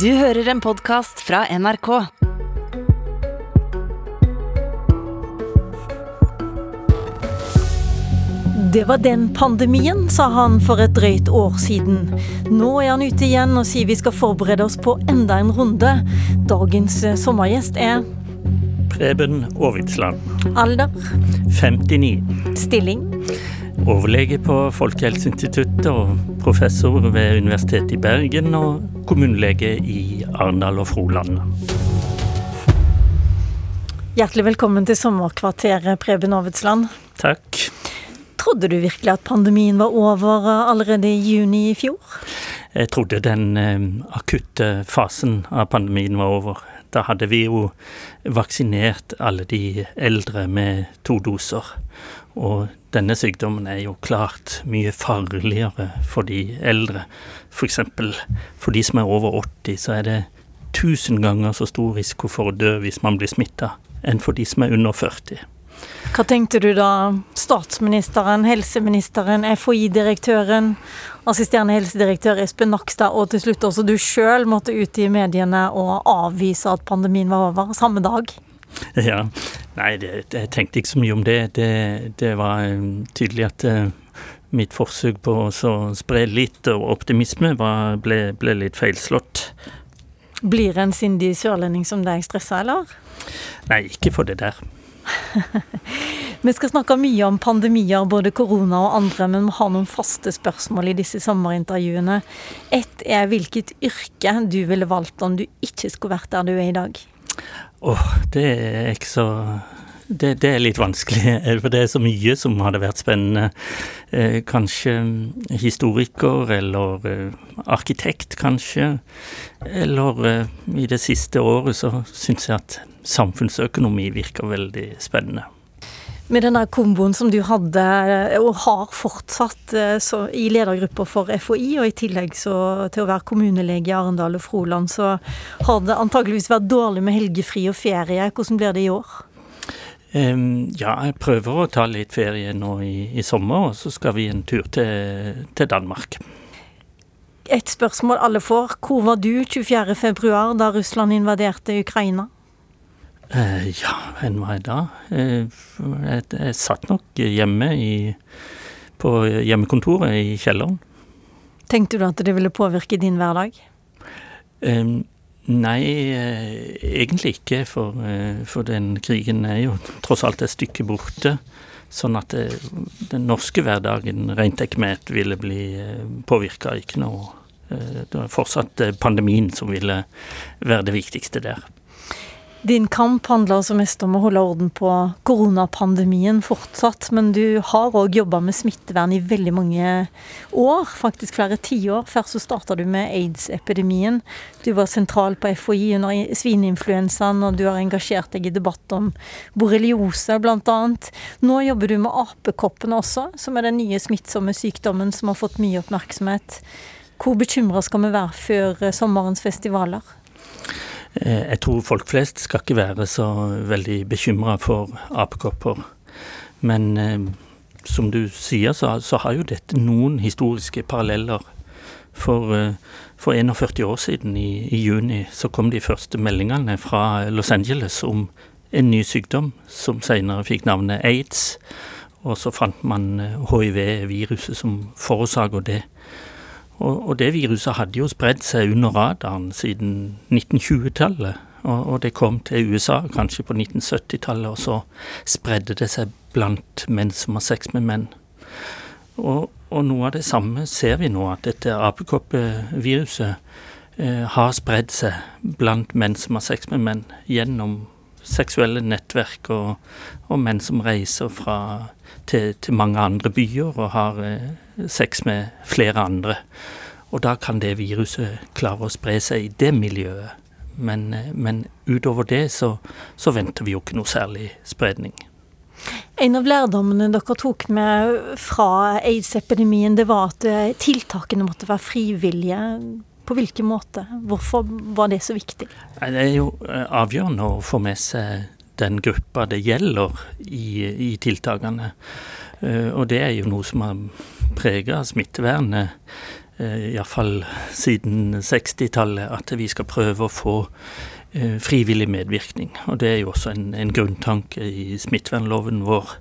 Du hører en podkast fra NRK. Det var den pandemien, sa han for et drøyt år siden. Nå er han ute igjen og sier vi skal forberede oss på enda en runde. Dagens eh, sommergjest er Preben Aavitsland, alder, 59. stilling, Overlege på Folkehelseinstituttet og professor ved Universitetet i Bergen og kommunelege i Arendal og Froland. Hjertelig velkommen til sommerkvarteret, Preben Aavitsland. Takk. Trodde du virkelig at pandemien var over eh, allerede i juni i fjor? Jeg trodde den eh, akutte fasen av pandemien var over. Da hadde vi jo vaksinert alle de eldre med to doser. Og denne sykdommen er jo klart mye farligere for de eldre. F.eks. For, for de som er over 80, så er det tusen ganger så stor risiko for å dø hvis man blir smitta, enn for de som er under 40. Hva tenkte du da statsministeren, helseministeren, FHI-direktøren, assisterende helsedirektør Espen Nakstad og til slutt også du sjøl måtte ut i mediene og avvise at pandemien var over samme dag? Ja, Nei, det, jeg tenkte ikke så mye om det. Det, det var um, tydelig at uh, mitt forsøk på å spre litt optimisme var, ble, ble litt feilslått. Blir en sindig sørlending som deg stressa, eller? Nei, ikke for det der. Vi skal snakke mye om pandemier, både korona og andre, men vi har noen faste spørsmål i disse sommerintervjuene. Ett er hvilket yrke du ville valgt om du ikke skulle vært der du er i dag? Åh, det er ikke så det, det, er litt vanskelig, for det er så mye som hadde vært spennende. Eh, kanskje historiker, eller eh, arkitekt, kanskje. Eller eh, i det siste året så syns jeg at samfunnsøkonomi virker veldig spennende. Med den der komboen som du hadde, og har fortsatt så, i ledergruppa for FHI, og i tillegg så, til å være kommunelege i Arendal og Froland, så har det antageligvis vært dårlig med helgefri og ferie. Hvordan blir det i år? Um, ja, jeg prøver å ta litt ferie nå i, i sommer, og så skal vi en tur til, til Danmark. Et spørsmål alle får. Hvor var du 24.2 da Russland invaderte Ukraina? Uh, ja, hvor var jeg da? Eh, jeg, jeg, satt nok hjemme i, på hjemmekontoret i kjelleren. Tenkte du at det ville påvirke din hverdag? Eh, nei, egentlig ikke. For, for, den krigen er jo tross alt et stykke borte. Sånn at det, den norske hverdagen rent at ville bli påvirka. Ikke noe. Det var fortsatt pandemien som ville være det viktigste der. Din kamp handler altså mest om å holde orden på koronapandemien fortsatt, men du har òg jobba med smittevern i veldig mange år, faktisk flere tiår. Først så starta du med aids-epidemien. Du var sentral på FHI under svineinfluensaen, og du har engasjert deg i debatt om borreliose, bl.a. Nå jobber du med apekoppene også, som er den nye smittsomme sykdommen som har fått mye oppmerksomhet. Hvor bekymra skal vi være før sommerens festivaler? Eh, jeg tror folk flest skal ikke være så veldig bekymra for apekopper. Men eh, som du sier, så, så, har jo dette noen historiske paralleller. For, eh, for 41 år siden, i, i, juni, så kom de første meldingene fra Los Angeles om en ny sykdom som senere fikk navnet aids. Og så fant man hiv-viruset som forårsaker det. Og, og, det viruset hadde jo spredd seg under radaren siden 1920-tallet. Og, og, det kom til USA kanskje på 1970-tallet, og så spredde det seg blant menn som har sex med menn. Og, og noe av det samme ser vi nå, at dette apekoppeviruset eh, har spredd seg blant menn som har sex med menn, gjennom seksuelle nettverk og, og menn som reiser fra, til, til, mange andre byer og har eh, sex med flere andre. Og da kan det viruset klare å spre seg i det miljøet. Men, eh, men utover det så, så, venter vi jo ikke noe særlig spredning. En av lærdommene dere tok med fra aids-epidemien, det var at eh, tiltakene måtte være frivillige. På hvilken måte? Hvorfor var det så viktig? Det er jo eh, avgjørende å få med seg den gruppa det gjelder i, i tiltakene. Og det er jo noe som har prega smittevernet iallfall siden 60-tallet, at vi skal prøve å få frivillig medvirkning. Og det er jo også en, en grunntanke i smittevernloven vår.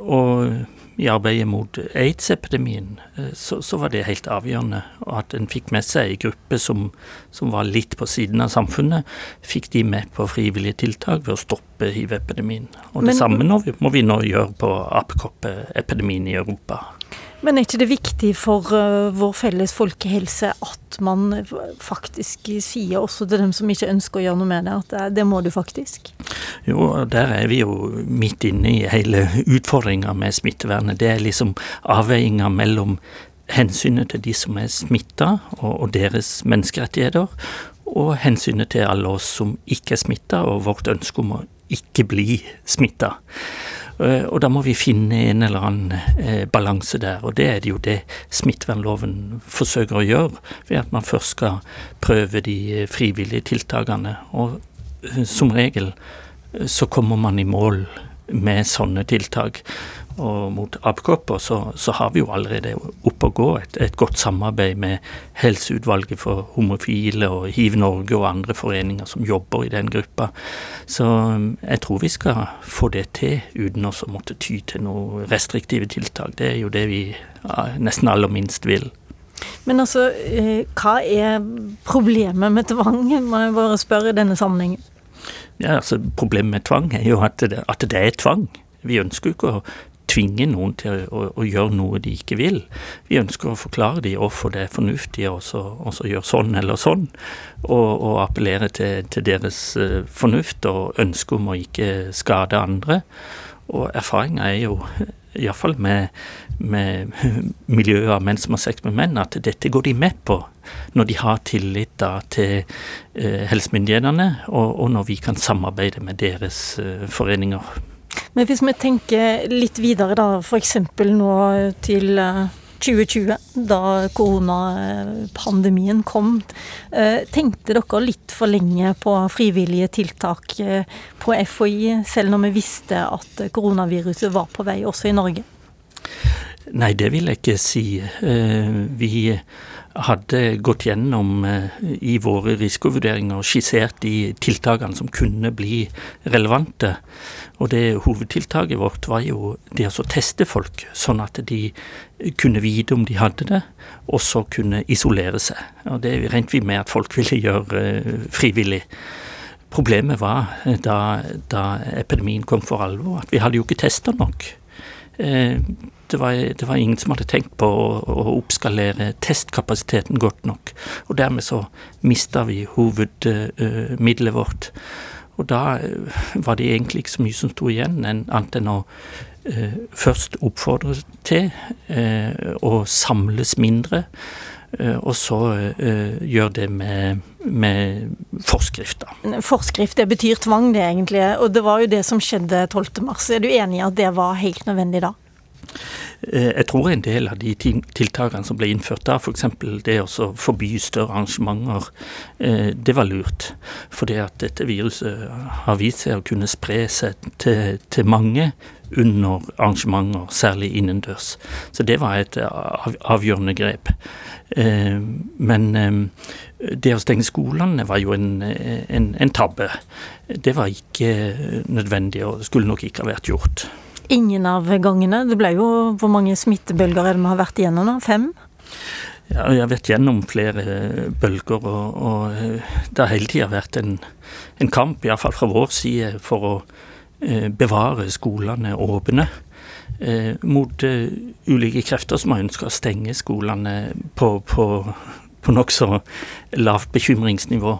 Og i arbeidet mot aids-epidemien, eh, så, så, var det helt avgjørende. Og at en fikk med seg ei gruppe som, som, var litt på siden av samfunnet, fikk de med på frivillige tiltak ved å stoppe hiv-epidemien. Og Men, det samme vi, må vi nå gjøre på apekoppeepidemien i Europa. Men er ikke det viktig for uh, vår felles folkehelse at man faktisk sier også til dem som ikke ønsker å gjøre noe med det, at det, må du faktisk? Jo, der er vi jo midt inne i hele utfordringa med smittevernet. Det er liksom avveininga mellom hensynet til de som er smitta og deres menneskerettigheter, og hensynet til alle oss som ikke er smitta, og vårt ønske om å ikke bli smitta. Eh, og da må vi finne en eller annen eh, balanse der, og det er jo det smittevernloven forsøker å gjøre, ved at man først skal prøve de eh, frivillige tiltakene. Og som regel så kommer man i mål med sånne tiltak og mot apekopper, så, så, har vi jo allerede oppe å gå et, et, godt samarbeid med Helseutvalget for homofile og Hiv Norge og andre foreninger som jobber i den gruppa. Så um, jeg tror vi skal få det til uten å måtte ty til noen restriktive tiltak. Det er jo det vi nesten aller minst vil. Men altså, eh, hva er problemet med tvang, må jeg bare spørre i denne sammenhengen? Ja, altså Problemet med tvang er jo at det, at det er tvang. Vi ønsker jo ikke å tvinge noen til å, å, gjøre noe de ikke vil. Vi ønsker å forklare dem hvorfor det er fornuftig å gjøre sånn eller sånn, og, og appellere til, til, deres uh, fornuft og ønske om å ikke skade andre. Og erfaringa er jo, iallfall med, med miljøet av menn som har sex med menn, at dette går de med på når de har tillit da, til eh, helsemyndighetene, og, og, når vi kan samarbeide med deres eh, foreninger. Men hvis vi tenker litt videre, da, f.eks. nå til 2020, eh, da koronapandemien kom. Eh, tenkte dere litt for lenge på frivillige tiltak eh, på FHI, selv når vi visste at koronaviruset var på vei også i Norge? Nei, det vil jeg ikke si. Vi hadde gått gjennom i våre risikovurderinger og skissert de tiltakene som kunne bli relevante. Og det hovedtiltaket vårt var jo det å teste folk, sånn at de kunne vite om de hadde det, og så kunne isolere seg. Og det regnet vi med at folk ville gjøre uh, frivillig. Problemet var eh, da, da, epidemien kom for alvor, at vi hadde jo ikke testa nok. Uh, det var, det var, ingen som hadde tenkt på å, å, oppskalere testkapasiteten godt nok. Og dermed så mista vi hovedmiddelet vårt. Og da eh, var det egentlig ikke så mye som sto igjen, annet enn å eh, først oppfordre til eh, å samles mindre, eh, og så gjør gjøre det med, med forskrifter. Forskrift, det betyr tvang, det egentlig. Og det var jo det som skjedde 12.3. Er du enig i at det var helt nødvendig da? Eh, jeg tror en del av de tiltakene som ble innført da, f.eks. det å forby større arrangementer, eh, det var lurt. Fordi at dette viruset har vist seg å kunne spre seg til, til mange under arrangementer, særlig innendørs. Så det var et avgjørende grep. Eh, men det å stenge skolene var jo en, en, en tabbe. Det var ikke nødvendig og skulle nok ikke ha vært gjort ingen av gangene. Det ble jo Hvor mange smittebølger er det vi har vært igjennom nå? Fem? Ja, jeg har vært gjennom flere bølger, og, og eh, det har hele tida vært en, en kamp, iallfall fra vår side, for å eh, bevare skolene åpne. Eh, mot eh, ulike krefter som har ønska å stenge skolene på, på, på nokså lavt bekymringsnivå.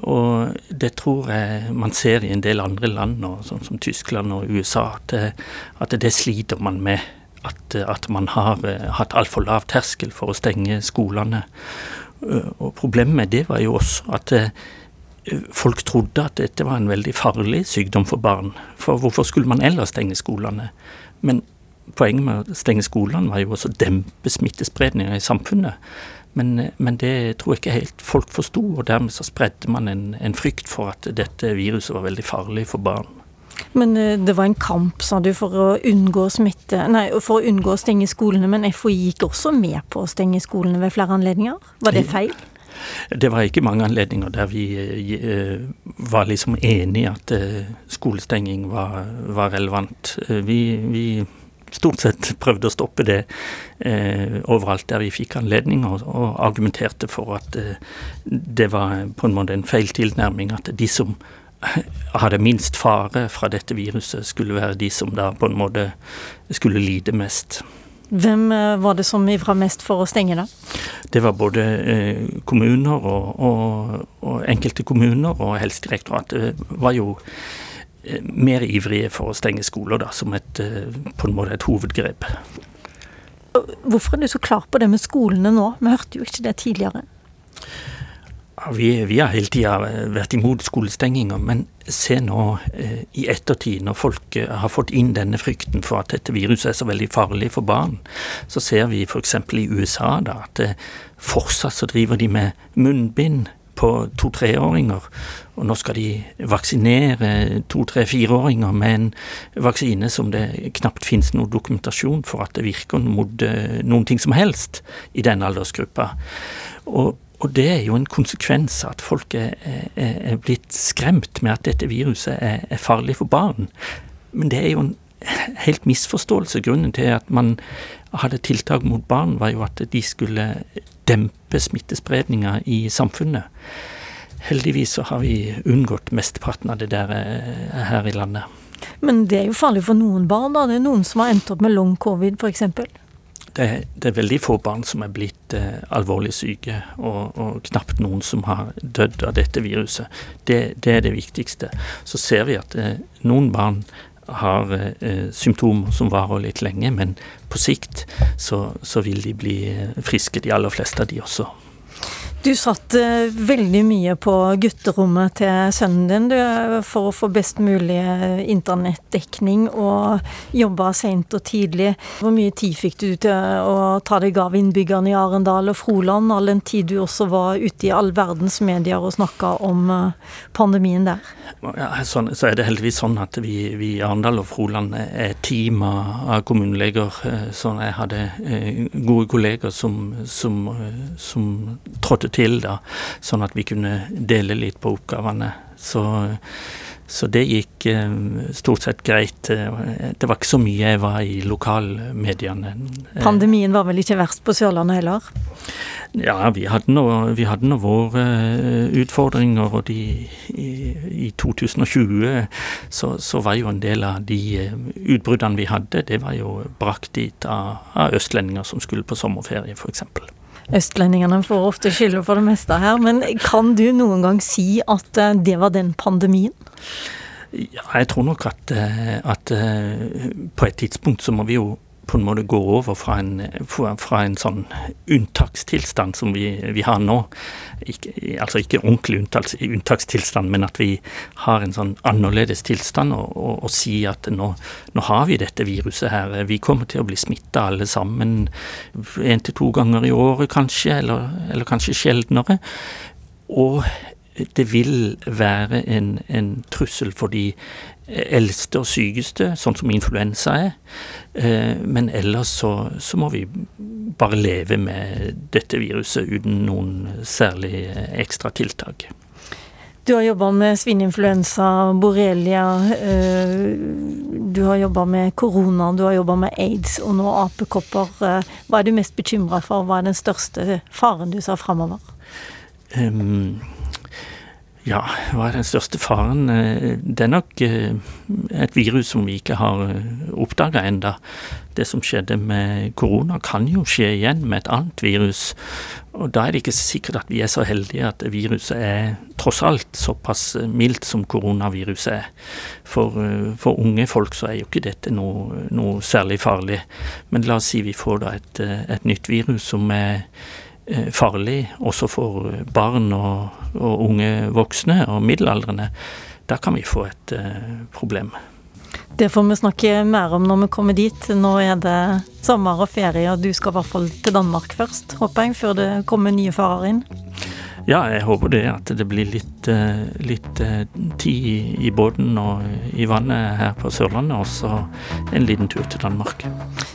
Og det tror jeg man ser i en del andre land nå, sånn som Tyskland og USA, at, at det sliter man med. At, at man har uh, hatt altfor lav terskel for å stenge skolene. Uh, og problemet med det var jo også at folk trodde at dette var en veldig farlig sykdom for barn. For hvorfor skulle man ellers stenge skolene? Men poenget med å stenge skolene var jo også å dempe smittespredninga i samfunnet. Men, men, det tror jeg ikke helt folk forsto, og dermed så spredte man en, en, frykt for at dette viruset var veldig farlig for barn. Men eh, det var en kamp, sa du, for å unngå smitte Nei, for å unngå å stenge skolene, men FHI gikk også med på å stenge skolene ved flere anledninger? Var det feil? Det var ikke mange anledninger der vi eh, var liksom enig i at eh, skolestenging var, var relevant. Vi, vi, stort sett prøvde å stoppe det eh, overalt der vi fikk anledning, og, og argumenterte for at eh, det var på en måte en feil tilnærming. At de som hadde minst fare fra dette viruset, skulle være de som da på en måte skulle lide mest. Hvem eh, var det som ivra mest for å stenge, da? Det var både eh, kommuner og, og, og, enkelte kommuner, og Helsedirektoratet var jo mer ivrige for å stenge skoler, da, som et, på en måte et hovedgrep. Hvorfor er du så klar på det med skolene nå? Vi hørte jo ikke det tidligere. Vi, vi, har hele tida vært imot skolestenginger, men se nå eh, i ettertid, når folk eh, har fått inn denne frykten for at dette viruset er så veldig farlig for barn, så ser vi f.eks. i USA da, at eh, fortsatt så driver de med munnbind på to-treåringer. Og nå skal de vaksinere to-tre-fireåringer med en vaksine som det knapt finnes noen dokumentasjon for at det virker mot eh, noen ting som helst i den aldersgruppa. Og og det er jo en konsekvens at folk er, er, er, blitt skremt med at dette viruset er, er, farlig for barn. Men det er jo en helt misforståelse. Grunnen til at man hadde tiltak mot barn, var jo at de skulle dempe smittespredninga i samfunnet. Heldigvis så har vi unngått mesteparten av det der eh, her i landet. Men det er jo farlig for noen barn, da. Det er noen som har endt opp med long covid, f.eks. Det, det, er veldig få barn som er blitt eh, alvorlig syke, og, og, knapt noen som har dødd av dette viruset. Det, det er det viktigste. Så ser vi at eh, noen barn har eh, symptomer som varer litt lenge, men på sikt så, så vil de bli eh, friske, de aller fleste av de også. Du satt uh, veldig mye på gutterommet til sønnen din du, for å få best mulig eh, internettdekning, og jobba seint og tidlig. Hvor mye tid fikk du til å ta deg av innbyggerne i Arendal og Froland, all den tid du også var ute i all verdens medier og snakka om uh, pandemien der? Ja, sånn, så er det heldigvis sånn at vi i Arendal og Froland er team av kommuneleger. Sånn jeg hadde gode kolleger som, som, som trådte til, da, sånn at vi kunne dele litt på oppgavene. Så, så det gikk eh, stort sett greit. Det var ikke så mye jeg var i lokalmediene. Pandemien var vel ikke verst på Sørlandet heller? Ja, vi hadde nå, vi hadde nå våre eh, utfordringer, og de, i, i 2020 så, så, var jo en del av de eh, utbruddene vi hadde, det var jo brakt dit av, av østlendinger som skulle på sommerferie, f.eks. Østlendingene får ofte skylda for det meste her, men kan du noen gang si at eh, det var den pandemien? Ja, jeg tror nok at, eh, at eh, på et tidspunkt så må vi jo på en måte gå over fra en, fra en sånn unntakstilstand som vi, vi har nå. Ikke, altså ikke ordentlig unntaks, unntakstilstand, men at vi har en sånn annerledes tilstand og, og, og si at nå, nå, har vi dette viruset her. Vi kommer til å bli smitta alle sammen én til to ganger i året kanskje, eller, eller kanskje sjeldnere. Og det vil være en, en trussel for de eldste og sykeste, sånn som influensa er. Eh, men ellers så, så, må vi bare leve med dette viruset uten noen særlig ekstra tiltak. Du har jobba med svineinfluensa, borrelia, eh, du har jobba med korona, du har jobba med aids og nå apekopper. Eh, hva er du mest bekymra for, hva er den største faren du ser framover? Um, ja, hva er den største faren? Eh, det er nok eh, et virus som vi ikke har eh, oppdaga enda. Det som skjedde med korona kan jo skje igjen med et annet virus. Og da er det ikke sikkert at vi er så heldige at viruset er tross alt såpass mildt som koronaviruset er. For, for unge folk så er jo ikke dette noe, noe særlig farlig. Men la oss si vi får da et, et nytt virus som er farlig også for barn og, og, unge voksne og middelaldrende, da kan vi få et uh, problem. Det får vi snakke mer om når vi kommer dit. Nå er det sommer og ferie, og du skal i hvert fall til Danmark først, håper jeg, før det kommer nye farer inn? Ja, jeg håper det. At det blir litt, eh, litt eh, tid i, båten og i vannet her på Sørlandet, og så en liten tur til Danmark.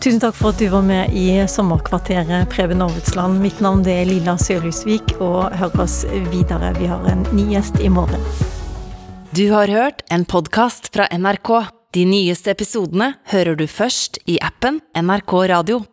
Tusen takk for at du var med i Sommerkvarteret, Preben Aavitsland. Mitt navn det er Lilla Sørhusvik, og hør oss videre. Vi har en ny gjest i morgen. Du har hørt en podkast fra NRK. De nyeste episodene hører du først i appen NRK Radio.